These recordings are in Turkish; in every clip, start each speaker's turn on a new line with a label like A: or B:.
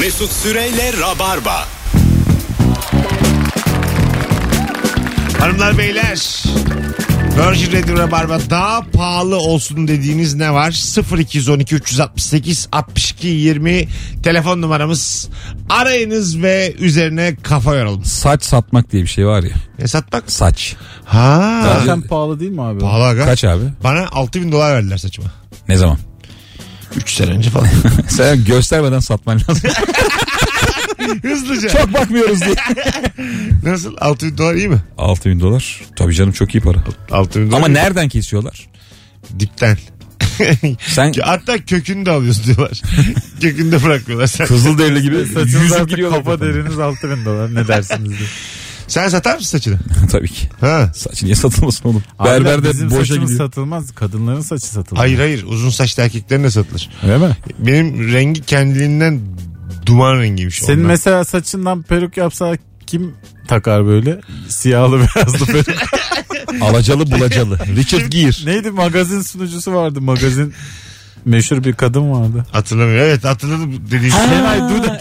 A: Mesut Süreyle Rabarba.
B: Hanımlar beyler Virgin Radio Rabarba daha pahalı olsun dediğiniz ne var? 0212 368 62 20 telefon numaramız. Arayınız ve üzerine kafa yoralım.
C: Saç satmak diye bir şey var ya.
B: Ne satmak?
C: Saç.
B: Ha.
D: Zaten pahalı değil mi abi?
B: Pahalı aga.
C: Kaç abi?
B: Bana 6000 dolar verdiler saçıma.
C: Ne zaman?
B: 3 sene önce falan.
C: Sen göstermeden satman lazım.
B: Hızlıca.
C: çok bakmıyoruz diye.
B: Nasıl? 6000 dolar iyi mi?
C: 6 bin dolar. Tabii canım çok iyi para.
B: 6000 dolar.
C: Ama
B: iyi.
C: nereden kesiyorlar?
B: Dipten.
C: Sen
B: Hatta kökünü de alıyorsun diyorlar. kökünü de bırakmıyorlar. Sen,
C: Kızılderili gibi
D: Saçınız artık kafa deriniz 6000 dolar ne dersiniz diye.
B: Sen satar mısın saçını?
C: Tabii ki.
B: Ha.
C: Saç niye satılmasın oğlum?
D: Abiler,
C: Berberde
D: bizim
C: boşa
D: saçımız
C: gidiyor.
D: satılmaz. Kadınların saçı satılır.
B: Hayır hayır uzun saçlı erkeklerin de satılır.
D: Öyle mi?
B: Benim rengi kendiliğinden duman rengiymiş.
D: Senin
B: ondan.
D: mesela saçından peruk yapsa kim takar böyle? Siyahlı beyazlı peruk.
C: Alacalı bulacalı. Richard Gere.
D: Neydi magazin sunucusu vardı magazin. Meşhur bir kadın vardı.
B: Hatırlamıyorum. Evet hatırladım dediğin şey.
D: Şenay Dudak.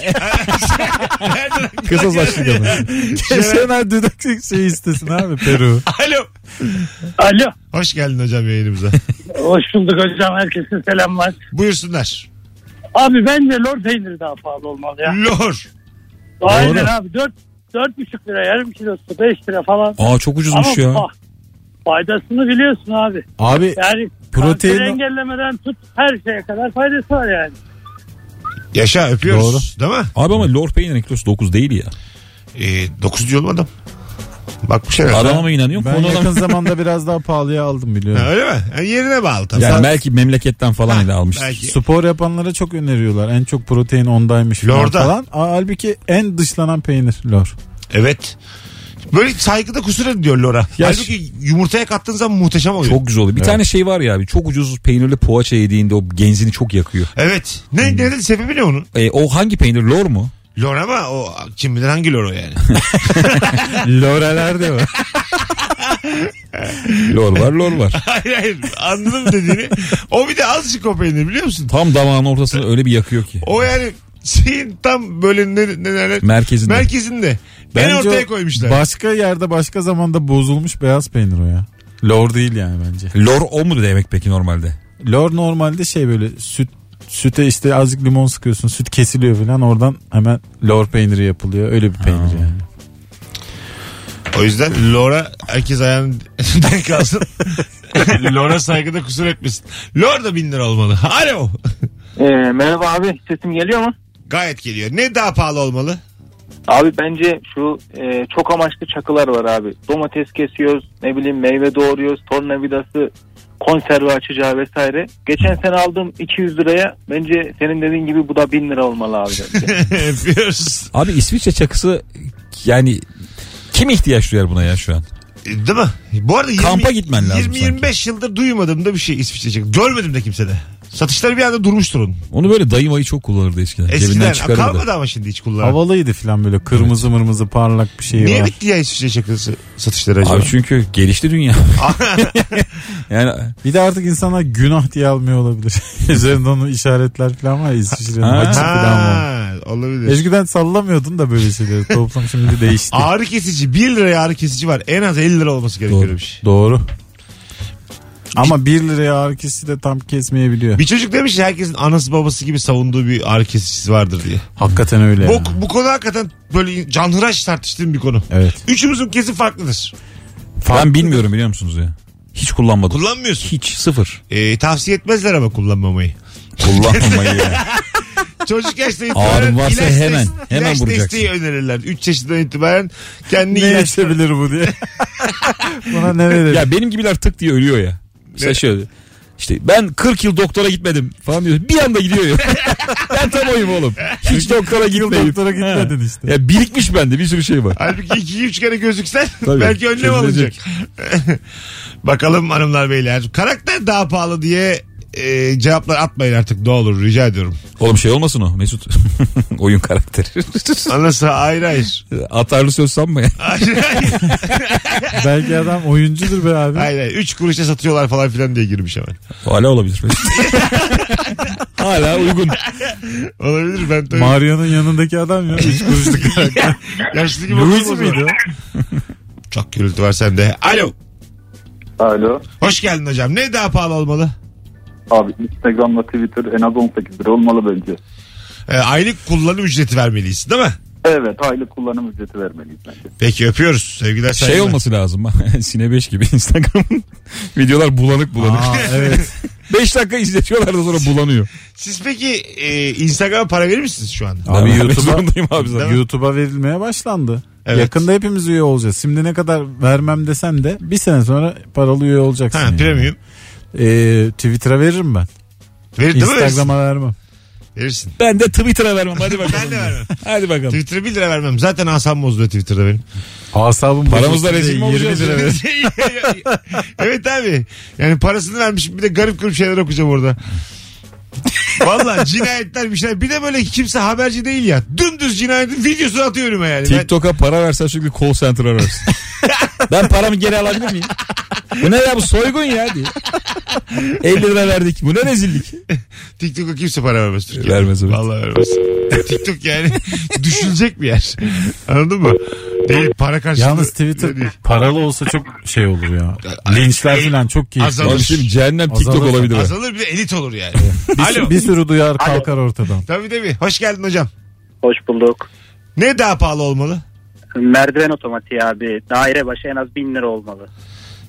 C: Kısa saçlı kadın.
D: Şenay Dudak şey istesin abi peruğu.
B: Alo.
E: Alo.
B: Hoş geldin hocam yayınımıza.
E: Hoş bulduk hocam. Herkese selamlar.
B: Buyursunlar.
E: Abi bence lor peyniri daha pahalı olmalı ya.
B: Lor.
E: Aynen abi. 4 4,5 lira yarım kilosu 5 lira falan.
C: Aa çok ucuzmuş
E: Ama
C: ya.
E: fa- faydasını biliyorsun abi.
D: Abi
E: Yani
D: Protein-
E: kanseri engellemeden tut her şeye kadar faydası var yani.
B: Yaşa öpüyoruz. Değil mi?
C: Abi ama lor peynirin kilosu 9 değil ya.
B: Ee, 9 diyor mu adam? Bakmış herhalde.
C: Adama mı inanıyorsun?
D: ben
C: Konudan-
D: yakın zamanda biraz daha pahalıya aldım
B: Ha,
D: biliyorum.
B: öyle mi? Yani yerine bağlı tabii.
C: Yani belki memleketten falan ile almıştır.
B: belki.
D: Spor yapanlara çok öneriyorlar. En çok protein ondaymış
B: Lorda.
D: falan. Aa, halbuki en dışlanan peynir lor.
B: Evet. Böyle saygıda kusur ediyor Lora.
C: Ya
B: Halbuki yumurtaya kattığın zaman muhteşem oluyor.
C: Çok güzel oluyor. Bir tane şey var ya abi çok ucuz peynirli poğaça yediğinde o genzini çok yakıyor.
B: Evet. Ne,
C: Hmm.
B: ne dedi sebebi ne onun?
C: E, o hangi peynir lor mu?
B: Lor ama o kim bilir hangi lor o yani.
D: Loreler de var.
C: Lor var lor var.
B: hayır hayır anladım dediğini. O bir de azıcık o peynir biliyor musun?
C: Tam damağın ortasını öyle bir yakıyor ki.
B: O yani şeyin tam böyle ne, ne derler?
C: Merkezinde.
B: Merkezinde. Ben
D: Bence
B: ortaya koymuşlar.
D: Başka yerde başka zamanda bozulmuş beyaz peynir o ya. Lor değil yani bence.
C: Lor o mu demek peki normalde?
D: Lor normalde şey böyle süt süte işte azıcık limon sıkıyorsun süt kesiliyor falan oradan hemen lor peyniri yapılıyor öyle bir peynir yani.
B: O yüzden Lora herkes ayağının denk kalsın. Lora saygıda kusur etmesin. Lor da bin lira olmalı. Alo.
F: Ee, merhaba abi sesim geliyor mu?
B: Gayet geliyor. Ne daha pahalı olmalı?
F: Abi bence şu e, çok amaçlı çakılar var abi. Domates kesiyoruz, ne bileyim meyve doğruyoruz, tornavidası, konserve açacağı vesaire. Geçen sene aldığım 200 liraya bence senin dediğin gibi bu da 1000 lira olmalı abi. bence.
B: Yapıyoruz.
C: Abi İsviçre çakısı yani kim ihtiyaç duyar buna ya şu an?
B: E, Değil mi? Bu arada 20,
C: Kampa gitmen lazım
B: 20-25 yıldır duymadım da bir şey İsviçre çakısı. Görmedim de kimsede. Satışları bir anda durmuştur onun.
C: Onu böyle dayı mayı çok kullanırdı eskiden.
B: Eskiden
C: Cebinden çıkarırdı.
B: kalmadı ama şimdi hiç kullanan.
D: Havalıydı falan böyle kırmızı mırmızı parlak bir şey
B: Niye
D: var.
B: bitti ya İsviçre çakısı satışları acaba?
C: Abi çünkü gelişti dünya. yani
D: Bir de artık insanlar günah diye almıyor olabilir. Üzerinde onun işaretler falan var ya İsviçre'nin
C: Ha.
D: haçı falan var.
B: ha, olabilir.
D: Eskiden sallamıyordun da böyle şeyleri. Toplum şimdi değişti.
B: Ağrı kesici 1 liraya ağrı kesici var. En az 50 lira olması
C: Doğru.
B: gerekiyormuş.
D: Doğru. Ama 1 liraya ağrı kesici de tam kesmeyebiliyor.
B: Bir çocuk demiş ya herkesin anası babası gibi savunduğu bir ağrı kesicisi vardır diye.
D: Hakikaten öyle.
B: Bu,
D: yani.
B: bu konu hakikaten böyle canhıraş tartıştığım bir konu.
D: Evet.
B: Üçümüzün kesin farklıdır.
C: ben bilmiyorum biliyor musunuz ya? Hiç kullanmadım.
B: Kullanmıyorsun.
C: Hiç sıfır.
B: Ee, tavsiye etmezler ama kullanmamayı.
C: Kullanmamayı ya.
B: Çocuk yaşta itibaren
C: varsa
B: ilaç
C: hemen,
B: desteği-
C: hemen
B: ilaç
C: vuracaksın.
B: desteği önerirler. 3 yaşından itibaren kendi
D: Ne
B: ilaç
D: içebilir bu diye. Buna ne verir?
C: ya benim gibiler tık diye ölüyor ya. Mesela şöyle. İşte ben 40 yıl doktora gitmedim falan diyor. Bir anda gidiyor ya. ben tam oyum oğlum. Hiç doktora gitmeyip.
D: doktora gitmedin
C: Ha.
D: işte.
C: Ya birikmiş bende bir sürü şey var.
B: Halbuki 2-3 kere gözüksen
C: Tabii,
B: belki önlem alınacak. Bakalım hanımlar beyler. Karakter daha pahalı diye e, cevaplar atmayın artık ne olur rica ediyorum.
C: Oğlum şey olmasın o Mesut. Oyun karakteri.
B: Anlasın hayır hayır.
C: Atarlı söz sanma ya.
B: Hayır hayır.
D: Belki adam oyuncudur be abi.
B: hayır, hayır. Üç kuruşa satıyorlar falan filan diye girmiş hemen.
C: Hala olabilir. Hala uygun.
B: Olabilir ben tabii.
D: Mario'nun yanındaki adam ya. Üç kuruşluk karakter.
B: Yaşlı gibi zaman.
D: miydi?
B: Çok gürültü var sende. Alo.
G: Alo.
B: Hoş geldin hocam. Ne daha pahalı olmalı?
G: Abi Instagram'la Twitter en az 18 lira olmalı bence.
B: Ee, aylık kullanım ücreti vermeliyiz değil mi?
G: Evet aylık kullanım ücreti vermeliyiz bence.
B: Peki öpüyoruz. Sevgiler
C: Şey
B: saygılar.
C: olması lazım. Sine 5 gibi Instagram'ın videolar bulanık bulanık.
D: Aa, evet.
C: 5 dakika izletiyorlar da sonra bulanıyor.
B: Siz peki e, Instagram'a para verir misiniz şu anda?
D: Abi
C: Ben
D: YouTube'a
C: zorundayım abi zaten.
D: YouTube'a verilmeye başlandı.
B: Evet.
D: Yakında hepimiz üye olacağız. Şimdi ne kadar vermem desem de bir sene sonra paralı üye olacaksın.
B: Ha
D: yani.
B: premium.
D: Ee, Twitter'a veririm ben.
B: Verir değil mi?
D: Instagram'a vermem.
B: Verirsin.
C: Ben de Twitter'a vermem. Hadi bakalım.
B: Ben de vermem.
C: Hadi bakalım.
B: Twitter'a 1 lira vermem. Zaten asam bozuluyor Twitter'da benim.
D: Asabım
C: Paramızla
D: bozulsun
C: rezil mi
D: diye 20
C: olacağız
D: lira
B: evet abi. Yani parasını vermişim bir de garip garip şeyler okuyacağım orada. Valla cinayetler bir şeyler. Bir de böyle kimse haberci değil ya. Dümdüz cinayetin videosunu atıyor önüme yani. Ben-
C: TikTok'a para versen sürekli call center ararsın. ben paramı geri alabilir miyim? Bu ne ya bu soygun ya diye. 50 lira verdik. Bu ne rezillik?
B: TikTok'a kimse para vermez Türkiye'de.
C: Vermez, evet.
B: Vallahi vermez. TikTok yani düşülecek bir yer. Anladın mı? Değil para karşılığı.
D: Yalnız Twitter
B: değil.
D: paralı olsa çok şey olur ya. Linçler falan çok keyifli.
B: Azalır.
C: Şimdi cehennem TikTok
D: Azalır.
C: olabilir.
B: Azalır bir de elit olur yani.
D: Bir,
B: Alo.
D: bir sürü duyar kalkar ortadan.
B: Tabii tabii. Hoş geldin hocam.
E: Hoş bulduk.
B: Ne daha pahalı olmalı?
E: Merdiven otomatiği abi. Daire başı en az 1000 lira olmalı.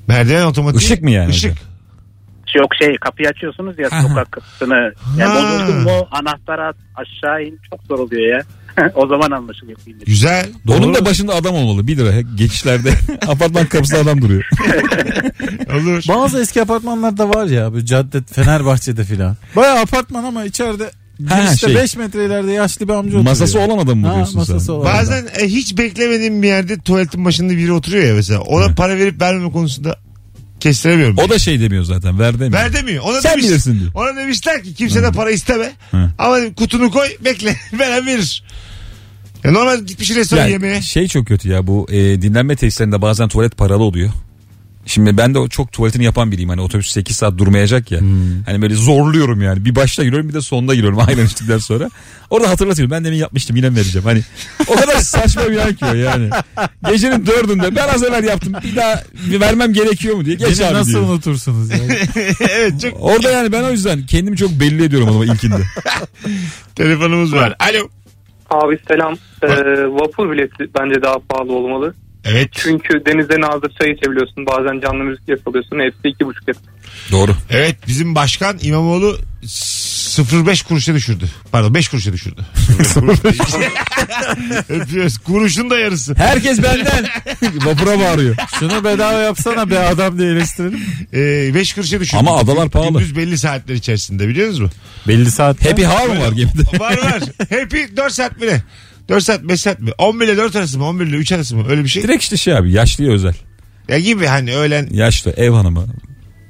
B: Merdiven otomatik.
C: Işık mı yani
B: Işık.
C: hocam?
E: Yok şey kapıyı açıyorsunuz ya sokak kapısını. Yani
B: Ha.
E: bozuldun mu anahtarı at aşağı in çok zor oluyor ya. o zaman anlaşılıyor. 1000 lira.
B: Güzel.
C: Onun da başında adam olmalı. 1 lira geçişlerde. Apartman kapısında adam duruyor.
B: Olur.
D: Bazı eski apartmanlarda var ya bu cadde Fenerbahçe'de filan. Baya apartman ama içeride
C: Ha,
D: girişte
C: şey.
D: 5 metre ileride yaşlı bir amca oturuyor.
C: Masası olan adam mı
D: Ha,
C: diyorsun
D: masası
C: sen?
D: olan.
B: Bazen e, hiç beklemediğim bir yerde tuvaletin başında biri oturuyor ya mesela. Ona para verip vermeme konusunda kestiremiyorum.
C: O da şey demiyor zaten. Ver demiyor.
B: Ver demiyor. Ona
C: Sen
B: demiş,
C: bilirsin diyor.
B: Ona demişler ki kimseden para isteme.
C: Hı.
B: Ama kutunu koy bekle. Veren verir. Ya normal gitmiş restoran
C: Yani
B: yemeğe.
C: şey çok kötü ya bu e, dinlenme tesislerinde bazen tuvalet paralı oluyor. Şimdi ben de o çok tuvaletini yapan biriyim. Hani otobüs 8 saat durmayacak ya. Hani böyle zorluyorum yani. Bir başta giriyorum bir de sonunda giriyorum aynen içtikten sonra. Orada hatırlatıyorum. Ben demin yapmıştım yine mi vereceğim. Hani o kadar saçma bir an ki o yani. Gecenin dördünde ben az evvel yaptım. Bir daha bir vermem gerekiyor mu diye. Geç
D: Beni
C: abi
D: nasıl
C: diyor.
D: unutursunuz ya?
B: evet çok
C: Orada yani ben o yüzden kendimi çok belli ediyorum adama ilkinde.
B: telefonumuz var. Alo.
H: Abi selam. Ee, vapur bileti bence daha pahalı olmalı.
B: Evet.
H: Çünkü denizde nazır çay içebiliyorsun. Bazen canlı müzik yakalıyorsun. Hepsi iki buçuk lira.
C: Doğru.
B: Evet bizim başkan İmamoğlu 05 kuruşa düşürdü. Pardon 5 kuruşa düşürdü. Öpüyoruz. Kuruşun da yarısı.
C: Herkes benden. Vapura bağırıyor.
D: Şunu bedava yapsana be adam diye eleştirelim.
B: 5 kuruşa düşürdü.
C: Ama adalar pahalı.
B: Gündüz belli saatler içerisinde biliyor musunuz?
D: Belli saat.
C: Happy hour mı var gemide?
B: var var. Happy 4 saat mi ne? 4 saat 5 saat mi? 11 ile 4 arası mı? 11 ile 3 arası mı? Öyle bir şey.
C: Direkt işte şey abi yaşlıya özel.
B: Ya gibi hani öğlen
C: Yaşlı ev hanımı.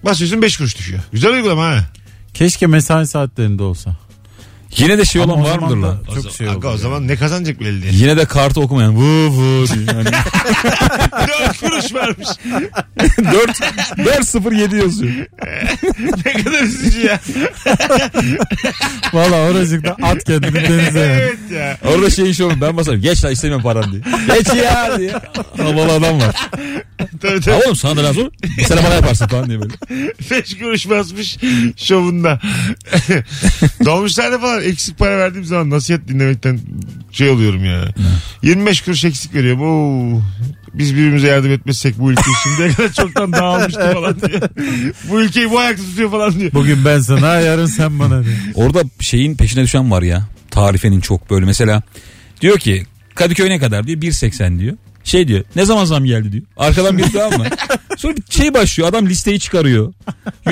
B: basıyorsun 5 kuruş düşüyor. Güzel uygulama ha.
D: Keşke mesai saatlerinde olsa.
C: Yine de şey
D: Ama
C: olan
D: o
C: var
D: zaman
C: mıdır
D: da
C: lan?
D: Çok
B: zaman,
D: şey
B: aga, o zaman ne kazanacak belli değil.
C: Yine de kartı okumayan vı vı diyor. Yani
B: 4 kuruş vermiş.
C: 4, 4 0 7 yazıyor.
B: ne kadar üzücü ya.
D: Valla oracıkta at kendini denize. yani.
B: evet ya.
C: Orada şey iş olur ben basarım. Geç lan istemiyorum paran diye. Geç ya diye. Havalı adam var.
B: Tabii tabii.
C: oğlum sana da lazım. Bir sene bana yaparsın falan diye böyle.
B: 5 kuruş basmış şovunda. Dolmuşlarda falan eksik para verdiğim zaman nasihat dinlemekten şey oluyorum ya. 25 kuruş eksik veriyorum. Oo, biz birbirimize yardım etmezsek bu ülke şimdiye kadar çoktan dağılmıştı falan diyor. bu ülkeyi bu ayakta tutuyor falan diyor.
D: Bugün ben sana yarın sen bana diye.
C: Orada şeyin peşine düşen var ya. Tarifenin çok böyle. Mesela diyor ki Kadıköy ne kadar diyor. 1.80 diyor. Şey diyor ne zaman zam geldi diyor. Arkadan bir daha mı? Sonra bir şey başlıyor adam listeyi çıkarıyor.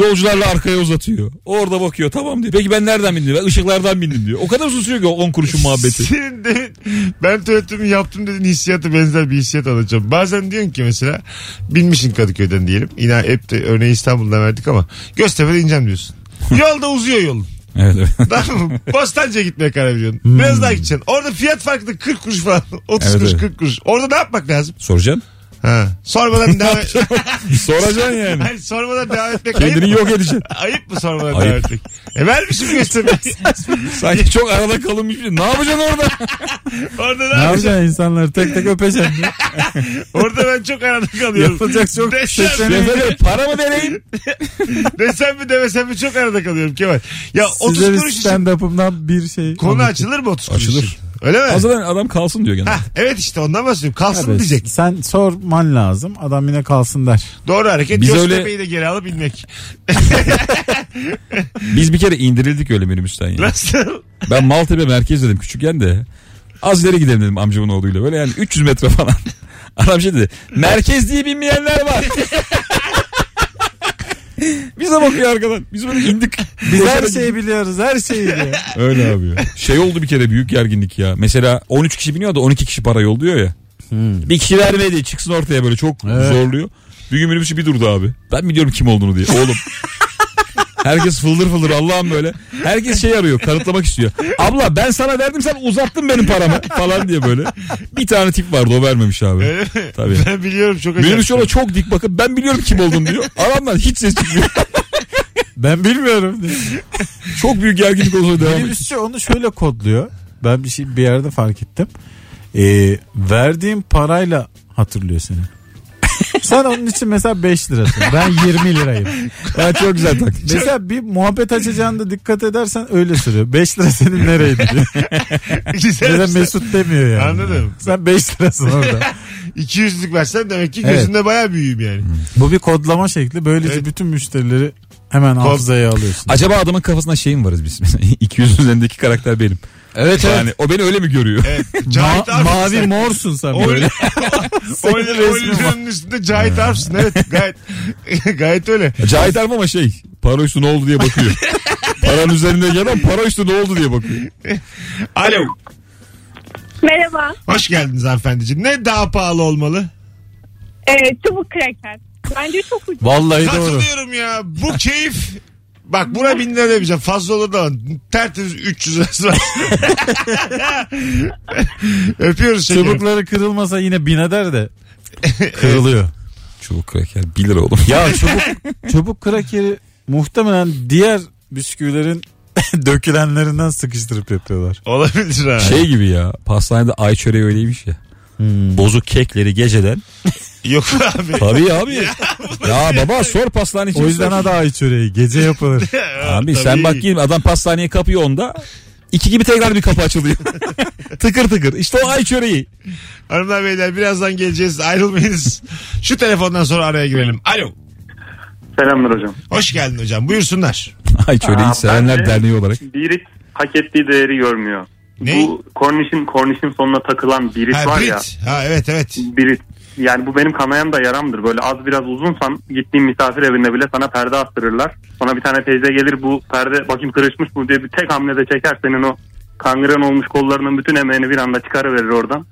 C: Yolcularla arkaya uzatıyor. Orada bakıyor tamam diyor. Peki ben nereden bindim? Ben ışıklardan bindim diyor. O kadar uzun sürüyor ki o 10 kuruşun muhabbeti.
B: Demin ben tuvaletimi yaptım dediğin hissiyatı benzer bir hissiyat alacağım. Bazen diyorsun ki mesela binmişsin Kadıköy'den diyelim. Yine hep de örneği İstanbul'dan verdik ama Göztepe'de ineceğim diyorsun. Yolda uzuyor yolun.
C: Evet, evet.
B: Tamam mı? Bostancı'ya gitmeye karar veriyorsun. Biraz daha gideceksin. Orada fiyat farkı da 40 kuruş falan. 30
C: Evet,
B: kuruş
C: evet.
B: 40 kuruş. Orada ne yapmak lazım?
C: Soracaksın.
B: Ha. Sormadan devam
C: Soracaksın yani.
B: Hayır, sormadan devam etmek ayıp
C: Kendini
B: mı?
C: yok edeceksin.
B: Ayıp mı sormadan
C: Ayıp.
B: devam etmek? E vermişim göstermeyi.
C: Sanki çok arada kalınmış bir şey. Ne yapacaksın orada?
B: Orada ne,
D: Ne
B: yapacağım?
D: yapacaksın insanları tek tek öpeceksin.
B: Orada ben çok arada kalıyorum.
D: Yapılacak çok
B: Desem,
D: seçeneği.
C: Efendim para mı vereyim?
B: desem mi demesem mi çok arada kalıyorum Kemal. Ya 30
D: Size bir
B: kuruş için
D: stand-up'ımdan bir şey.
B: konu
D: anlatayım.
B: açılır mı 30 kuruş
C: Açılır.
B: için? Öyle mi?
C: Azadan adam kalsın diyor gene.
B: Hah, evet işte ondan bahsediyorum. Kalsın
D: Evet,
B: diyecek.
D: Sen sorman lazım. Adam yine kalsın der.
B: Doğru hareket.
C: Biz
B: Göztepe'yi
C: öyle-
B: de geri alıp inmek.
C: Biz bir kere indirildik öyle minibüsten ya.
B: Nasıl?
C: Ben Maltepe merkez dedim küçükken de. Az ileri gidelim dedim amcamın oğluyla. Böyle yani 300 metre falan. Adam şey dedi. Merkez diye binmeyenler var. Bize bakıyor arkadan. Biz böyle indik.
D: Biz her şeyi biliyoruz. Her şeyi biliyoruz.
C: Öyle abi ya. Şey oldu bir kere büyük gerginlik ya. Mesela 13 kişi biniyor da 12 kişi para yolluyor ya. Bir kişi vermedi çıksın ortaya böyle çok
D: Evet.
C: zorluyor. Bir gün minibüsü bir durdu abi. Ben biliyorum kim olduğunu diye. Oğlum. Herkes fıldır fıldır Allah'ım böyle. Herkes şey arıyor kanıtlamak istiyor. Abla ben sana verdim sen uzattın benim paramı falan diye böyle. Bir tane tip vardı o vermemiş abi. Tabii.
B: Ben biliyorum çok acayip.
C: Minibüs yola çok dik bakıp ben biliyorum kim olduğunu diyor. Adamdan hiç ses çıkmıyor.
D: Ben bilmiyorum
C: çok büyük gerginlik olsa devam ediyor.
D: Minibüsçü onu şöyle kodluyor. Ben bir şey bir yerde fark ettim. Ee, verdiğim parayla hatırlıyor seni. Sen onun için mesela 5 lirasın. Ben 20 lirayım.
C: Ha, çok güzel taktik.
D: Mesela bir muhabbet açacağında dikkat edersen öyle soruyor. 5 lira senin nereydi diyor.
B: Güzel.
D: Ya Mesut demiyor yani.
B: Anladım.
D: Sen 5 lirasın orada.
B: 200'lük versen demek ki
D: Evet.
B: gözünde bayağı büyüğüm yani.
D: Bu bir kodlama şekli. Böylece
B: Evet.
D: bütün müşterileri hemen hafızaya alıyorsun.
C: Acaba adamın kafasında şey mi varız biz? Mesela 200 üzerindeki karakter benim.
D: Evet
C: Yani o beni öyle mi görüyor?
B: Evet. Cahit
D: Ma-
B: Arf'sın
D: mavi
B: sen.
D: morsun sen
B: Oyun,
D: böyle.
B: oyun,
D: resmi var.
B: oyunun üstünde Cahit Arf'sın. Evet gayet, gayet öyle.
C: Cahit Arf ama şey para üstü ne oldu diye bakıyor. Paranın üzerinde gelen para üstü ne oldu diye bakıyor.
B: Alo.
I: Merhaba.
B: Hoş geldiniz hanımefendiciğim. Ne daha pahalı olmalı?
I: Ee, çubuk kraker. Bence çok ucuz.
D: Vallahi doğru.
B: Katılıyorum ya. Bu keyif. Bak buna bin lira demeyeceğim. Fazla olur da tertemiz 300 lirası var. Öpüyoruz şekerim.
D: Çubukları kırılmasa yine bin eder de kırılıyor.
C: Çubuk kraker 1 lira oğlum.
D: ya çubuk çubuk krakeri muhtemelen diğer bisküvilerin dökülenlerinden sıkıştırıp yapıyorlar.
B: Olabilir ha.
C: Şey gibi ya pastanede ay çöreği öyleymiş ya. Bozuk kekleri geceden.
B: Yok abi.
C: Tabii abi. ya baba sor pastane.
D: O yüzden adı ay çöreği gece yapılır.
C: Abi
B: Tabii.
C: sen bak gelin adam pastaneye kapıyor onda. İki gibi tekrar bir kapı açılıyor. tıkır tıkır. İşte o ay çöreği.
B: Hanımlar beyler birazdan geleceğiz. Ayrılmayınız. Şu telefondan sonra araya girelim. Alo.
H: Selamlar hocam.
B: Hoş geldin hocam. Buyursunlar.
C: Ay çöreği
H: Aa,
C: sevenler
H: bence-
C: derneği olarak.
H: Birit hak ettiği değeri görmüyor.
B: Ne?
H: Bu kornişin kornişin sonuna takılan birit
B: Ha,
H: var
B: Brit.
H: ya.
B: Ha evet evet.
H: Birit. Yani bu benim kanayan da yaramdır. Böyle az biraz uzunsan gittiğin misafir evinde bile sana perde astırırlar. Sonra bir tane teyze gelir bu perde bakayım kırışmış mı diye bir tek hamlede çeker senin o kangren olmuş kollarının bütün emeğini bir anda çıkarıverir oradan.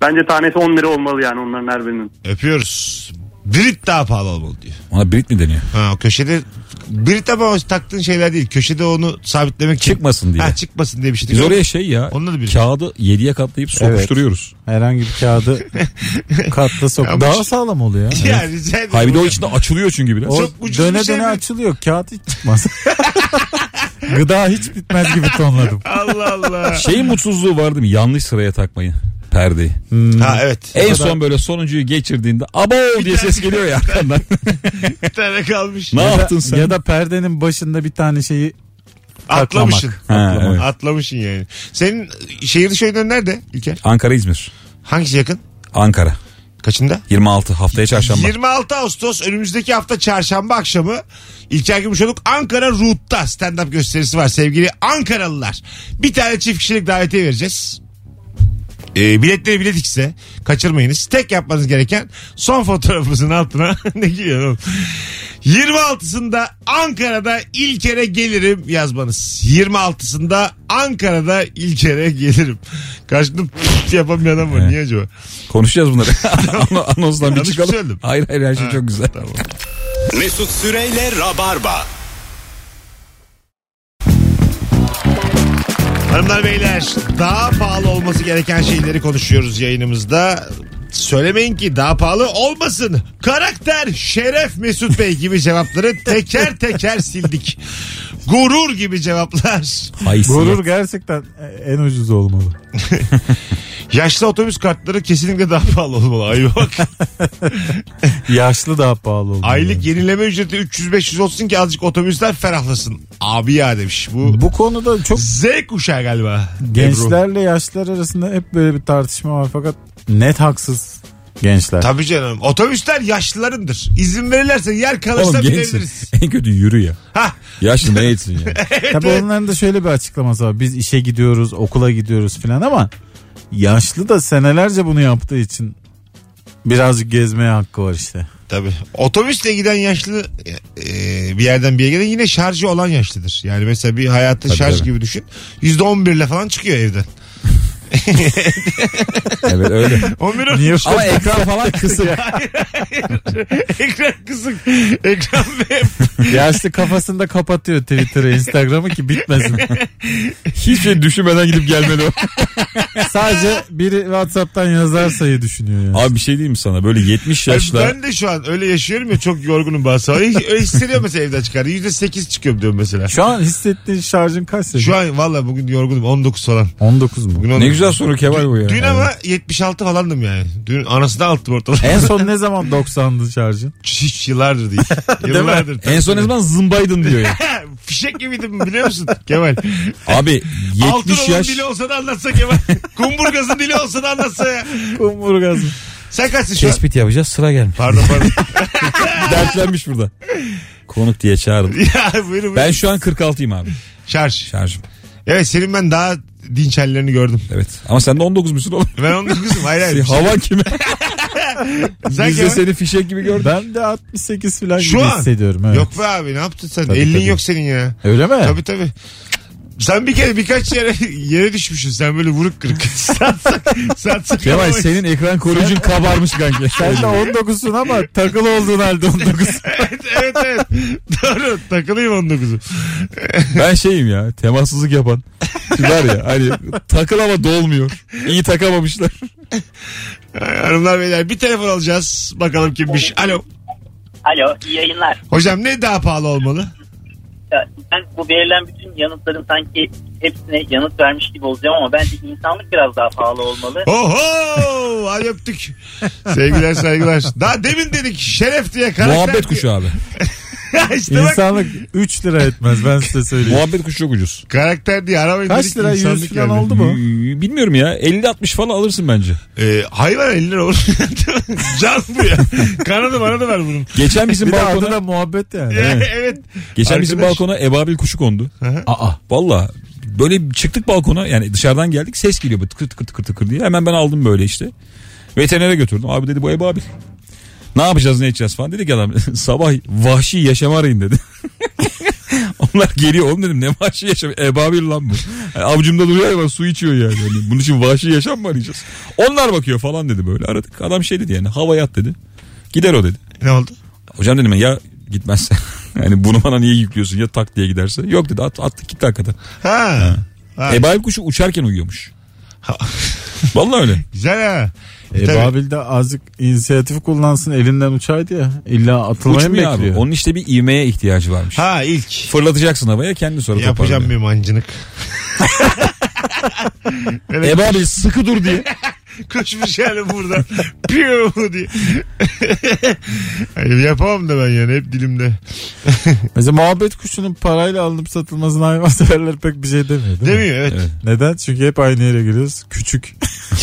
H: Bence tanesi 10 lira olmalı yani onların her birinin.
B: Öpüyoruz. Brit daha pahalı olmalı diyor.
C: Ona Brit mi deniyor?
B: Ha o köşede Brit ama o taktığın şeyler değil. Köşede onu sabitlemek için.
C: Çıkmasın diye.
B: Ha çıkmasın diye bir şey.
C: Biz oraya şey ya
B: Onunla da bir-
C: kağıdı 7'ye katlayıp sokuşturuyoruz.
D: Herhangi bir kağıdı katla sok.
B: Bu-
D: Daha sağlam oluyor. ya.
B: Ya rica ederim.
C: Hayır bir de o içinde açılıyor çünkü biraz.
D: O
B: Çok ucuz
D: döne
B: bir şey
D: döne
B: mi?
D: açılıyor. Kağıt hiç çıkmaz. Gıda hiç bitmez gibi tonladım.
B: Allah Allah.
C: Şeyin mutsuzluğu vardı mı? Yanlış sıraya takmayı. Perdeyi.
B: ha evet.
C: En son böyle sonuncuyu geçirdiğinde abo diye ses geliyor ya arkandan.
B: Bir tane kalmış.
C: ne
D: Ya da-
C: yaptın sen?
D: Ya da perdenin başında bir tane şeyi
B: Atlamışsın.
C: Ha, evet.
B: Atlamışsın yani. Senin şehir dışı oyunların nerede İlker?
C: Ankara İzmir.
B: Hangisi yakın?
C: Ankara.
B: Kaçında?
C: 26 haftaya çarşamba.
B: 26 Ağustos önümüzdeki hafta çarşamba akşamı İlker Gümüşoluk Ankara Root'ta stand-up gösterisi var sevgili Ankaralılar. Bir tane çift kişilik davetiye vereceğiz. E, biletleri bilet X'e kaçırmayınız. Tek yapmanız gereken son fotoğrafımızın altına ne gülüyor oğlum? 26'sında Ankara'da İlker'e gelirim yazmanız. 26'sında Ankara'da İlker'e gelirim. Karşımda pıt yapamayan adam var.
C: Evet.
B: Niye acaba?
C: Konuşacağız bunları. Ano- Anonsdan bir çıkalım.
B: söyledim?
C: Hayır hayır her şey çok güzel.
A: Mesut Süreyle Rabarba.
B: Hanımlar beyler daha pahalı olması gereken şeyleri konuşuyoruz yayınımızda. Söylemeyin ki daha pahalı olmasın. Karakter, şeref Mesut Bey gibi cevapları teker teker sildik. Gurur gibi cevaplar.
C: Haysiyet.
D: Gurur gerçekten en ucuz olmalı.
B: Yaşlı otobüs kartları kesinlikle daha pahalı olmalı. Ay bak.
D: Yaşlı daha pahalı olmalı.
B: Aylık yenileme ücreti 300-500 olsun ki azıcık otobüsler ferahlasın. Abi ya demiş. Bu,
D: Bu konuda çok
B: Z kuşağı galiba. Ebru.
D: gençlerle yaşlılar arasında hep böyle bir tartışma var fakat net haksız gençler.
B: Tabii canım. Otobüsler yaşlılarındır. İzin verirlerse yer kalırsa
C: Oğlum gençsin.
B: binebiliriz.
C: En kötü yürü ya.
B: Hah.
C: Yaşlı ne etsin ya.
D: Tabii onların da şöyle bir açıklaması var. Biz işe gidiyoruz, okula gidiyoruz filan ama yaşlı da senelerce bunu yaptığı için birazcık gezmeye hakkı var işte.
B: Tabii. Otobüsle giden yaşlı e, bir yerden bir yere giden yine şarjı olan yaşlıdır. Yani mesela bir hayatı
C: Tabii,
B: şarj
C: tabii.
B: gibi düşün. %11 ile falan çıkıyor evden.
C: Evet öyle.
B: 11 on-
D: Niye
C: Ama ekran falan kısık.
B: Ekran kısık. Ekran ve
D: Yaşlı kafasında kapatıyor Twitter'ı, Instagram'ı ki bitmesin.
C: Hiçbir şey düşünmeden gidip gelmeli o.
D: Sadece biri WhatsApp'tan yazarsayı düşünüyor yani.
C: Abi bir şey diyeyim mi sana? Böyle 70 yaşlar.
B: Ben de şu an öyle yaşıyorum ya çok yorgunum bazı. Öyle öyle hissediyorum mesela evden çıkar. %8 çıkıyorum diyorum mesela.
D: Şu an hissettiğin şarjın kaç senin?
B: Şu an valla bugün yorgunum 19 falan.
D: 19 mu?
B: Bugün
C: Ne
B: 19.
C: güzel soru Kemal bu ya.
B: Dün ama 76 falandım yani. Dün anasını alttım ortalığı.
D: En son ne zaman 90'dı şarjın?
B: Hiç yıllardır değil. yıllardır.
C: En son ne zaman zımbaydın diyor ya.
B: Fişek gibiydim biliyor musun Kemal?
C: Abi 70
B: Altın
C: yaş.
B: dili olsa da anlatsa Kemal. Kumburgazın dili olsa da anlatsa ya.
D: Kumburgaz.
B: Sen kaçsın şu an?
C: Tespit yapacağız sıra gelmiş.
B: Pardon pardon.
C: Dertlenmiş burada. Konuk diye çağırdım.
B: ya buyurun buyurun.
C: Ben şu an 46'yım abi.
B: Şarj.
C: Şarjım.
B: Evet senin ben daha dinç hallerini gördüm.
C: Evet. Ama sen de 19 musun oğlum?
B: Ben 19'um hayır hayır.
C: Hava kime?
B: Sen
C: Biz de
B: Kemal?
C: seni fişek gibi gördük.
D: Ben de 68 falan
B: Şu
D: gibi
B: an.
D: hissediyorum. Evet.
B: Yok be abi ne yaptın sen?
D: Tabii,
B: 50'in
D: tabii.
B: yok senin ya.
D: Öyle mi?
B: Tabii tabii. Sen bir kere birkaç yere yere düşmüşsün. Sen böyle vuruk kırık. satsak, satsak
C: Kemal senin ekran koruyucun kabarmış kanka.
D: Sen de 19'sun ama takılı olduğun halde 19.
B: evet evet evet. Doğru takılayım 19'u.
C: Ben şeyim ya temassızlık yapan. Var ya hani takıl ama dolmuyor. İyi takamamışlar.
B: Hanımlar beyler bir telefon alacağız. Bakalım kimmiş. Alo.
J: Alo iyi yayınlar.
B: Hocam ne daha pahalı olmalı?
J: Ben bu verilen bütün yanıtların sanki hepsine yanıt vermiş gibi olacağım ama bence insanlık biraz daha pahalı olmalı.
B: Oho! Hadi öptük. Sevgiler saygılar. Daha demin dedik şeref diye karakter
C: Muhabbet kuşu abi.
B: işte bak
D: İnsanlık 3 lira etmez ben size söyleyeyim.
C: Muhabbet kuşu çok ucuz.
B: karakter diye aramayın
D: Kaç
B: dedik,
D: lira 100
B: insanlık
D: falan
B: geldi.
D: oldu mu?
C: Ee, Bilmiyorum ya 50-60 falan alırsın bence.
B: Ee, hayvan 50 lira olur. Can bu ya. Kanadı bana da ver bunun.
C: Geçen bizim
D: Bir de adı
C: balkona
D: da muhabbet yani.
B: Ya, evet.
C: geçen bizim
B: Arkadaş.
C: balkona ebabil kuşu kondu. Aa valla böyle çıktık balkona yani dışarıdan geldik ses geliyor böyle tıkır tıkır tıkır tıkır diye. Hemen ben aldım böyle işte. Veterinere götürdüm. Abi dedi bu ebabil. Ne yapacağız ne edeceğiz falan dedik adam. Sabah vahşi yaşamı arayın dedi. Onlar geliyor oğlum dedim ne vahşi yaşam ebabil lan bu. Yani avucumda duruyor ya su içiyor yani. yani. Bunun için vahşi yaşam mı arayacağız? Onlar bakıyor falan dedi böyle aradık. Adam şey dedi yani havaya at dedi. Gider o dedi.
B: Ne oldu?
C: Hocam dedim ya gitmezse. Yani bunu bana niye yüklüyorsun ya tak diye giderse. Yok dedi at, attık gitti hakikaten.
B: Ha. ha.
C: Ebabil kuşu uçarken uyuyormuş. Vallahi öyle.
B: Güzel ha.
D: E,
B: Tabii.
D: Babil de azıcık inisiyatif kullansın elinden uçaydı ya. İlla atılmayı mı
C: Uçmuyor abi.
D: bekliyor?
C: Onun işte bir ivmeye ihtiyacı varmış.
B: Ha ilk.
C: Fırlatacaksın havaya kendi sonra
B: Yapacağım bir
C: toparlıyor.
B: mancınık.
C: Ebabil sıkı dur diye.
B: Koşmuş yani buradan. Piyo diye. Hayır, yapamam da ben yani hep dilimde.
D: Mesela muhabbet kuşunun parayla alınıp satılmasına hayvanseverler pek bir şey demiyor değil mi?
B: Demiyor evet.
C: Evet.
D: Neden? Çünkü hep aynı yere giriyoruz. Küçük.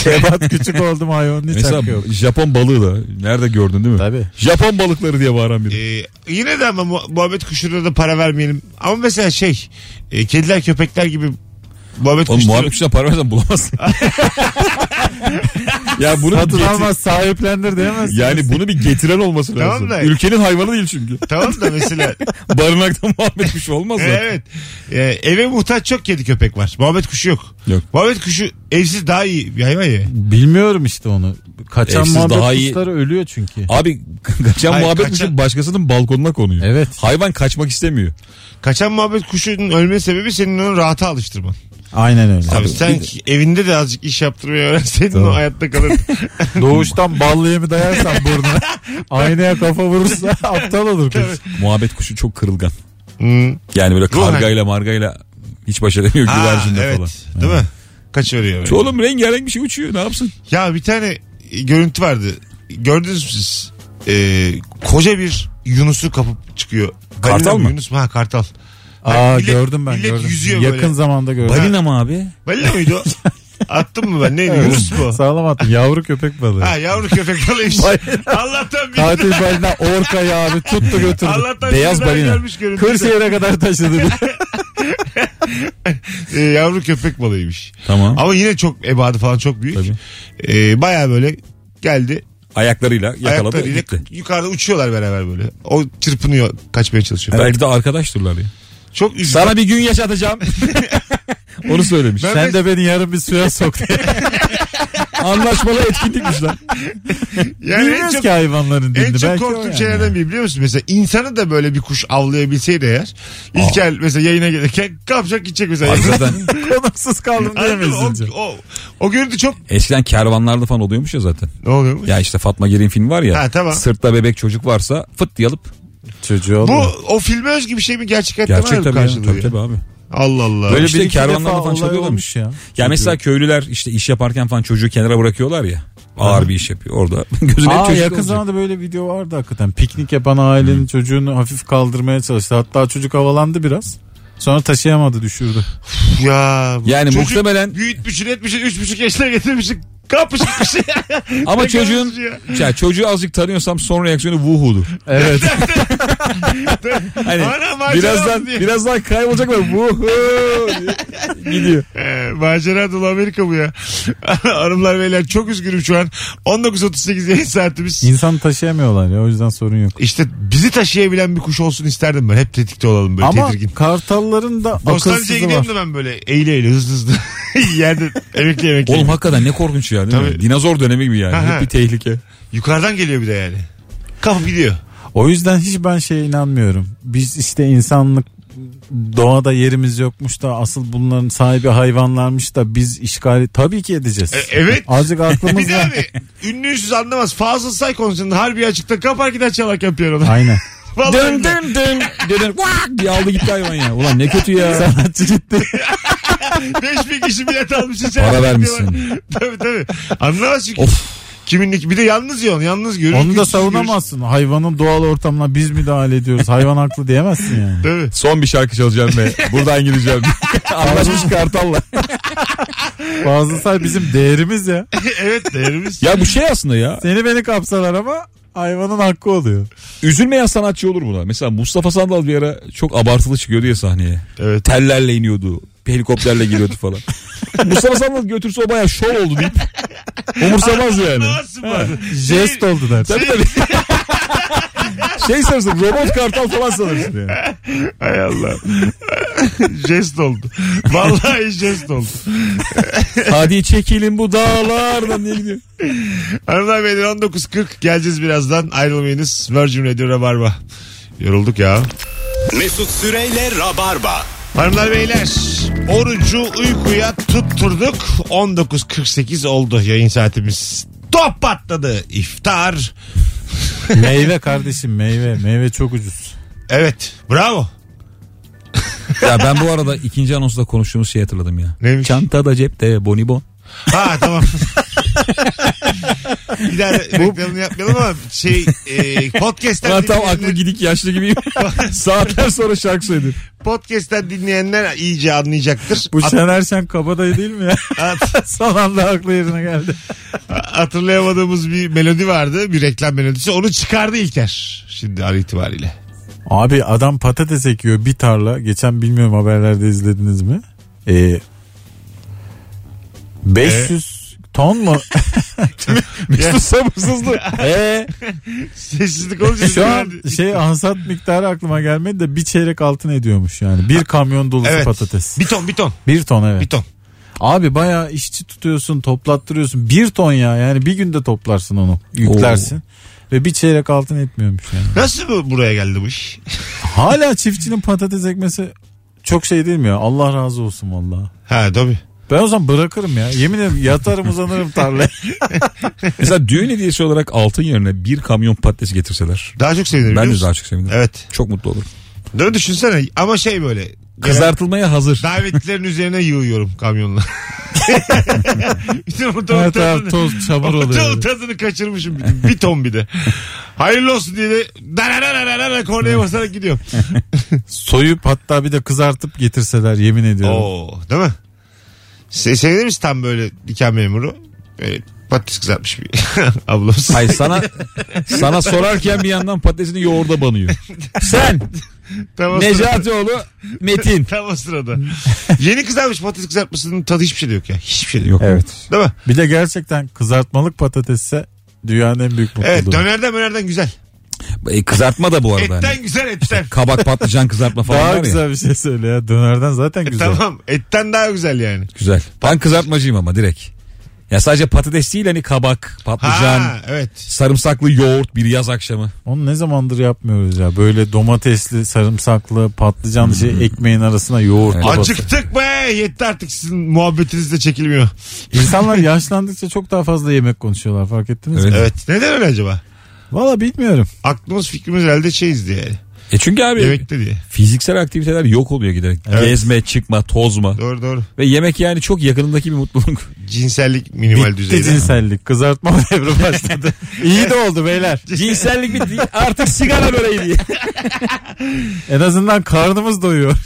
D: Şebat küçük oldum hayvanın hiç
C: Mesela
D: hakkı yok.
C: Japon balığı da nerede gördün değil mi?
D: Tabii.
C: Japon balıkları diye bağıran biri.
B: Ee, yine de ama mu- muhabbet kuşlarına da para vermeyelim. Ama mesela şey e, kediler köpekler gibi muhabbet
C: Oğlum
B: kuşları.
C: muhabbet kuşuna para versen bulamazsın. ya bunu
D: Satın
C: getir-
D: almaz sahiplendir diyemezsin.
C: yani bunu bir getiren olması
B: Tamam
C: lazım.
B: da-
C: Ülkenin hayvanı değil çünkü.
B: Tamam da mesela
C: Barınakta muhabbet kuşu olmaz zaten.
B: evet e, eve muhtaç çok kedi köpek var. Muhabbet kuşu yok.
C: Yok.
B: Muhabbet kuşu Evsiz daha iyi bir hayvan ya.
D: Bilmiyorum işte onu. Kaçan
C: Evsiz
D: muhabbet
C: daha iyi.
D: kuşları ölüyor çünkü.
C: Abi kaçan
B: Hayır,
C: muhabbet
B: kaçan-
C: kuşu başkasının balkonuna konuyor.
D: Evet.
C: Hayvan kaçmak istemiyor.
B: Kaçan muhabbet kuşunun ölme sebebi senin onu rahata alıştırman.
D: Aynen öyle.
B: Abi sen evinde de azıcık iş yaptırmayı öğrenseydin
D: Tamam.
B: o hayatta kalır.
D: Doğuştan ballı yemi dayarsan burnuna aynaya kafa vurursa aptal olur kız.
C: Muhabbet kuşu çok kırılgan.
B: Hmm.
C: Yani böyle
B: Ruhen.
C: kargayla margayla hiç baş edemiyor güvercinle
B: evet.
C: falan.
B: Değil mi? Kaçırıyor böyle.
C: Oğlum rengarenk bir şey uçuyor ne yapsın?
B: Ya bir tane görüntü vardı. Gördünüz mü siz? Ee, koca bir Yunus'u kapıp çıkıyor.
C: Kartal
B: Balina
C: mı?
B: Yunus mu? Ha kartal.
D: Aa
B: millet-
D: gördüm ben
B: millet
D: gördüm.
B: yüzüyor
D: Yakın
B: böyle.
D: zamanda gördüm.
C: Balina mı abi?
B: Balina mıydı o? Attım mı ben? Neydi? Yunus mu?
D: Sağlam attın. Yavru köpek balığı.
B: Ha yavru köpek balıymış. Allah'tan bir
D: Katil balina orkayı abi tuttu götürdü.
B: Allah'tan
C: Beyaz balina.
D: Kırşehir'e kadar taşıdı.
B: Ee, yavru köpek balığıymış.
C: Tamam.
B: Ama yine çok ebadı falan çok büyük.
C: Tabii.
B: Ee, Baya böyle geldi.
C: Ayaklarıyla yakaladı
B: Ayaklarıyla
C: gitti.
B: yukarıda uçuyorlar beraber böyle. O çırpınıyor kaçmaya çalışıyor.
C: Belki de arkadaştırlar ya.
B: Çok üzücü.
C: Sana bir gün yaşatacağım. Onu söylemiş.
B: Ben-
D: Sen de beni yarın bir suya sok diye.
C: Anlaşmalı etkinlikmiş lan.
B: yani en
D: Bilmiyoruz
B: çok,
D: ki hayvanların
B: en
D: dilini.
B: çok
D: Belki o
B: korktuğum
D: yani.
B: şeylerden biri biliyor musun? Mesela insanı da böyle bir kuş avlayabilseydi eğer. İlker mesela yayına gelirken kapacak gidecek mesela.
C: Abi zaten
D: Konuksuz kaldım
B: Anladın mı? o, o, o görüntü çok
C: eskiden kervanlarda falan oluyormuş ya zaten.
B: ne oluyor mu?
C: Ya işte Fatma Girin film var ya.
B: Ha, tamam.
C: Sırtta bebek çocuk varsa fıt diye alıp.
D: Çocuğu
B: Bu o filme özgü bir şey mi gerçek hayatta var
C: Gerçek tabii ya. Tabii tabii abi.
B: Allah Allah.
C: Böyle
D: İşte
C: bir de
D: iki
C: kervanlarda
D: defa
C: falan çalıyorlarmış.
D: ya.
C: Ya mesela köylüler işte iş yaparken falan çocuğu kenara bırakıyorlar ya. Ağır bir iş yapıyor orada. Gözüne
D: Aa,
C: çocuk
D: yakın
C: olacak.
D: zamanda böyle video vardı hakikaten. Piknik yapan ailenin çocuğunu hafif kaldırmaya çalıştı. Hatta çocuk havalandı biraz. Sonra taşıyamadı düşürdü.
B: Ya bu
C: Yani
B: çocuk
C: muhtemelen-
B: büyütmüşsün etmişsin üç buçuk yaşına getirmişsin kapış gitmiş.
C: Ama
B: Ne
C: çocuğun
B: üzücü
C: ya çocuğu azıcık tanıyorsam son reaksiyonu vuhudu.
D: Evet.
C: Hani
B: Ana, macera
C: birazdan
B: diye.
C: birazdan kaybolacaklar vuhu diye gidiyor.
B: Ee, macera dolu Amerika bu ya. Hanımlar beyler çok üzgünüm şu an. 19.38 yayın saatimiz.
D: İnsan taşıyamıyorlar ya o yüzden sorun yok.
B: İşte bizi taşıyabilen bir kuş olsun isterdim ben. Hep tetikte olalım böyle
D: Ama
B: tedirgin.
D: kartalların da
B: Bostancı'ya
D: akılsızı
B: gidelim
D: var.
B: de ben böyle eğile eğile hızlı hızlı. Yerde emekli emekli.
C: Oğlum hakikaten ne korkunç ya değil mi?
B: Tabii.
C: Dinozor dönemi gibi yani.
B: Ha, ha.
C: Hep bir tehlike.
B: Yukarıdan geliyor bir de yani. Kapıp gidiyor.
D: O yüzden hiç ben şeye inanmıyorum. Biz işte insanlık doğada yerimiz yokmuş da asıl bunların sahibi hayvanlarmış da biz işgali tabii ki edeceğiz.
B: E, evet.
D: Azıcık
B: Bir
D: aklımız
B: de
D: var.
B: abi ünlüsüz anlamaz. Fazıl Say konusunda harbi açıkta kapar gider çalarken piyanoda.
D: Aynen.
B: Vallahi
C: Dön dön dön dön vak diye aldı gitti hayvan ya. Ulan ne kötü ya.
D: Sanatçı gitti.
B: 5000 kişi bilet almışsın sen.
C: Para vermişsin.
B: tabii tabii. Anlamaz çünkü.
C: Of.
B: Kiminlik bir de yalnız yiyorsun yalnız görüyorsun.
D: Onu da savunamazsın. Hayvanın doğal ortamına biz müdahale ediyoruz. Hayvan haklı diyemezsin yani.
B: Tabii.
C: Son bir şarkı çalacağım ve buradan gideceğim. Anlaşmış kartalla.
D: Bazı say bizim değerimiz ya.
B: evet değerimiz.
C: Ya bu şey aslında ya.
D: Seni beni kapsalar ama hayvanın hakkı oluyor.
C: Üzülmeyen sanatçı olur buna. Mesela Mustafa Sandal bir ara çok abartılı çıkıyordu ya sahneye.
B: Evet.
C: Tellerle iniyordu. Helikopterle geliyordu falan. Mustafa Sandal götürse o baya şov oldu deyip umursamaz yani.
B: Bazen.
D: Jest oldu der.
C: Tabii tabii. şey sanırsın robot kartal falan sanırsın yani.
B: Hay Allah. jest oldu. Vallahi jest oldu.
C: Hadi çekilin bu dağlardan diye gidiyor.
B: Hanımlar beyler 19.40 geleceğiz birazdan. Ayrılmayınız. Virgin Radio Rabarba. Yorulduk ya.
A: Mesut Süreyle Rabarba.
B: Hanımlar beyler orucu uykuya tutturduk 19.48 oldu yayın saatimiz top patladı iftar
D: meyve kardeşim meyve. Meyve çok ucuz.
B: evet bravo
C: Ya ben bu arada ikinci anonsta konuştuğumuz şeyi hatırladım ya.
B: Neymiş?
C: Çantada cepte bonibon.
B: ha tamam bir daha reklamını yapmayalım ama şey e, podcast'ten
C: Ben tam aklı
B: dinleyenler,
C: gidik yaşlı gibiyim. Saatler sonra şarkı söyledim.
B: podcast'ten dinleyenler iyice anlayacaktır
D: Bu
B: Hat-
D: Şener Şen kabadayı değil mi ya?
B: hat-
D: Son anda aklı yerine geldi.
B: hatırlayamadığımız bir melodi vardı bir reklam melodisi onu çıkardı İlker şimdi an itibariyle
D: Abi adam patates ekiyor bir tarla. Geçen bilmiyorum haberlerde izlediniz mi? Ee, 500 ton mu?
C: Mesut sabırsızlık. Eee?
B: sessizlik olunca
D: Şu an şey ansat miktarı aklıma gelmedi de bir çeyrek altın ediyormuş yani. Bir kamyon dolusu
B: evet.
D: patates.
B: bir ton bir ton
D: Bir ton evet.
B: bir ton
D: Abi bayağı işçi tutuyorsun toplattırıyorsun. Bir ton ya yani bir günde toplarsın onu yüklersin. Ve bir çeyrek altın etmiyormuş yani.
B: Nasıl bu buraya geldi bu iş?
D: Hala çiftçinin patates ekmesi çok şey değil mi ya? Allah razı olsun vallahi.
B: Ha tabii.
D: Ben o zaman bırakırım ya. Yemin ederim yatarım uzanırım tarlaya.
C: Mesela düğün hediyesi olarak altın yerine bir kamyon patates getirseler.
B: Daha çok sevinirim.
C: Ben
B: biliyor
C: de
B: musun?
C: daha çok sevinirim.
B: Evet.
C: Çok mutlu olurum.
B: Değil mi? Düşünsene ama şey böyle.
C: Kızartılmaya hazır.
B: Davetlilerin üzerine yığıyorum kamyonla. bütün
D: Her taraf
B: tadını,
D: toz çamur oluyor.
B: ortamın tadını kaçırmışım. bütün. Bir ton bir de. Hayırlı olsun diye de dararararara kornaya basarak gidiyorum.
D: Soyup hatta bir de kızartıp getirseler yemin ediyorum.
B: Oo, değil mi? Se sevinir misin tam böyle diken memuru? Böyle patates kızartmış bir ablamız.
C: Hayır sana sana sorarken bir yandan patatesini yoğurda banıyor. Sen
B: tam, o
C: Necatioğlu Metin.
B: tam o sırada. Yeni kızarmış patates kızartmasının tadı hiçbir şey de yok ya. Hiçbir şey de yok.
C: Yok.
D: Evet.
B: Değil mi?
D: Bir de gerçekten kızartmalık patatesse dünyanın en büyük mutluluğu.
B: Evet dönerden dönerden güzel.
C: E, kızartma da bu arada.
B: Etten
C: Hani.
B: güzel etten.
C: Kabak patlıcan kızartma falan
D: Daha
C: var ya.
D: güzel bir şey söyle ya. Dönerden zaten güzel.
B: Tamam etten daha güzel yani.
C: Güzel. Ben kızartmacıyım ama direkt. Ya sadece patates değil hani kabak, patlıcan,
B: Ha evet.
C: sarımsaklı yoğurt bir yaz akşamı.
D: Onu ne zamandır yapmıyoruz ya. Böyle domatesli, sarımsaklı, patlıcan şey ekmeğin arasına yoğurt.
C: Evet.
D: babası.
B: Acıktık be yetti artık sizin muhabbetiniz de çekilmiyor.
D: İnsanlar yaşlandıkça çok daha fazla yemek konuşuyorlar fark ettiniz mi?
C: Evet.
B: Evet neden öyle acaba?
D: Valla bilmiyorum.
B: Aklımız fikrimiz herhalde şeyizdi yani.
C: E çünkü abi
B: Yemekte diye.
C: fiziksel aktiviteler yok oluyor giderek.
B: Evet.
C: Gezme, çıkma, tozma.
B: Doğru doğru.
C: Ve yemek yani çok yakınındaki bir mutluluk.
B: Cinsellik minimal
D: Bitti
B: düzeyde.
D: cinsellik. Kızartma devri başladı. İyi de oldu beyler.
C: Cinsellik bitti. Artık sigara böreği diye.
D: En azından karnımız doyuyor.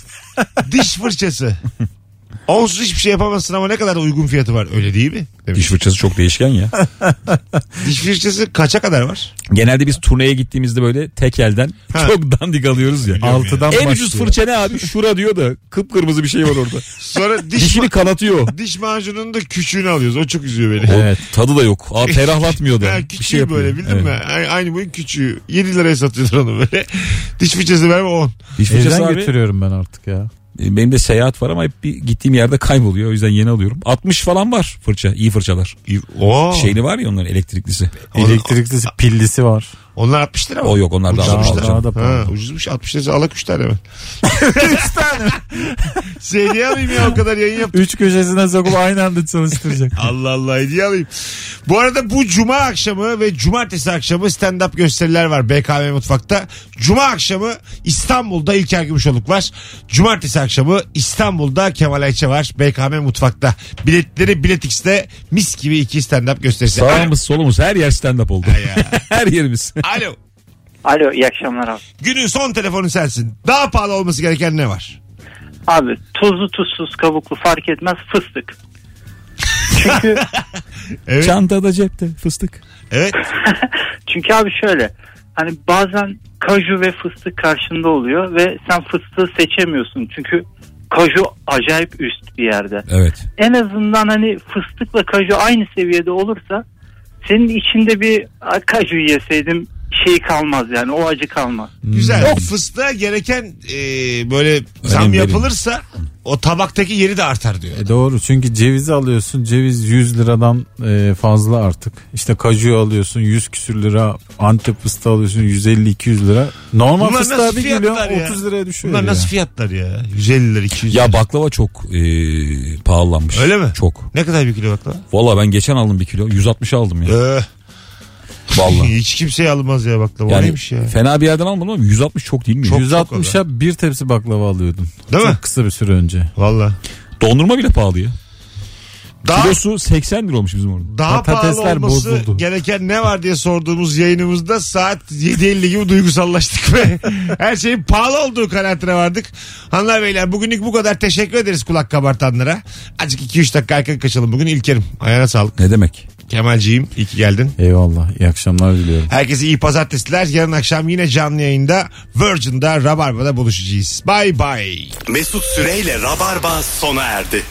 B: Diş fırçası. Onsuz hiçbir şey yapamazsın ama ne kadar da uygun fiyatı var öyle değil mi? Demiş.
C: Diş fırçası çok değişken ya.
B: Diş fırçası kaça kadar var?
C: Genelde biz turneye gittiğimizde böyle tek elden
B: Ha.
C: çok dandik alıyoruz ya.
D: Altıdan
C: En
D: başlıyor.
C: ucuz fırça ne abi? Şura diyor da kıpkırmızı bir şey var orada.
B: Sonra diş,
C: Dişini kanatıyor.
B: diş macununun da küçüğünü alıyoruz. O çok üzüyor beni.
D: Evet.
C: Tadı da yok. Aa, ferahlatmıyor da.
B: Ha,
C: bir
B: küçüğü
C: şey yapıyor.
B: böyle bildin
C: Evet.
B: mi? A- Aynı boyun küçüğü. 7 liraya satıyorlar onu böyle. Diş fırçası verme 10.
C: Diş fırçası
D: Evden
C: abi.
D: götürüyorum ben artık ya.
C: E, Benim de seyahat var ama hep bir gittiğim yerde kayboluyor. O yüzden yeni alıyorum. 60 falan var fırça. iyi fırçalar.
B: Oo.
C: Şeyli var ya onların elektriklisi.
D: Elektriklisi, pillisi var.
B: Onlar 60 lira mı?
C: O yok onlar da
B: Ucuzmuş
C: almışlar.
B: da.
D: Daha da
B: Ha,
D: pahalı.
B: ucuzmuş 60 lira alak 3 tane mi? 3 tane Hediye alayım ya o kadar yayın yaptım.
D: Üç köşesine sokup aynı anda çalıştıracak.
B: Allah Allah hediye alayım. Bu arada bu cuma akşamı ve cumartesi akşamı stand-up gösteriler var BKM Mutfak'ta. Cuma akşamı İstanbul'da İlker Gümüşoluk var. Cumartesi akşamı İstanbul'da Kemal Ayça var BKM Mutfak'ta. Biletleri Bilet X'te mis gibi iki stand-up gösterisi.
C: Sağımız solumuz her yer stand up oldu.
B: Ya.
C: her yerimiz.
B: Alo.
F: Alo iyi akşamlar abi.
B: Günün son telefonu sensin. Daha pahalı olması gereken ne var?
F: Abi tuzlu tuzsuz kabuklu fark etmez fıstık. Çünkü
B: Evet.
C: Çantada cepte fıstık.
B: Evet.
F: çünkü abi şöyle hani bazen kaju ve fıstık karşında oluyor ve sen fıstığı seçemiyorsun. Çünkü kaju acayip üst bir yerde.
C: Evet.
F: En azından hani fıstıkla kaju aynı seviyede olursa senin içinde bir "Aa, kaju yeseydim şey kalmaz yani o acı kalmaz.
B: Güzel. Fıstığa gereken e, böyle zam
C: verin.
B: yapılırsa o tabaktaki yeri de artar diyor.
D: E doğru çünkü cevizi alıyorsun ceviz 100 liradan e, fazla artık. İşte kaju alıyorsun 100 küsür lira Antep fıstığı alıyorsun 150-200 lira. Normal
B: Bunlar
D: fıstığa bir geliyor
B: fiyatlar ya?
D: 30 liraya düşüyor.
B: Bunlar
D: ya.
B: nasıl fiyatlar ya? 150 lira 200 lira.
C: Ya baklava çok e, pahalanmış.
B: Öyle mi?
C: Çok.
B: Ne kadar bir kilo baklava?
C: Valla ben geçen aldım bir kilo. 160 aldım ya.
B: Ee,
C: Valla.
B: hiç kimseye almaz ya baklava.
C: Yani
B: neymiş ya?
C: fena bir yerden almadım ama 160 çok değil mi?
B: Çok-
D: 160'a bir tepsi baklava alıyordun.
B: Değil
D: Çok
B: mi?
D: kısa bir süre önce.
B: Valla.
C: Dondurma bile pahalı ya.
B: Daha,
C: Kilosu 80 lira olmuş bizim orada.
B: daha pahalı
D: Patatesler
B: olması
D: bozuldu.
B: gereken ne var diye sorduğumuz yayınımızda saat 7.50 gibi duygusallaştık ve her şeyin pahalı olduğu kanaatine vardık. Hanımlar beyler bugünlük bu kadar teşekkür ederiz kulak kabartanlara. Azıcık 2-3 dakika erken kaçalım bugün İlker'im. Ayağına sağlık.
C: Ne demek?
B: Kemalciğim iyi ki geldin.
D: Eyvallah iyi akşamlar diliyorum.
B: Herkese iyi pazartesiler. Yarın akşam yine canlı yayında Virgin'da Rabarba'da buluşacağız. Bye bye.
A: Mesut Süreyle Rabarba sona erdi.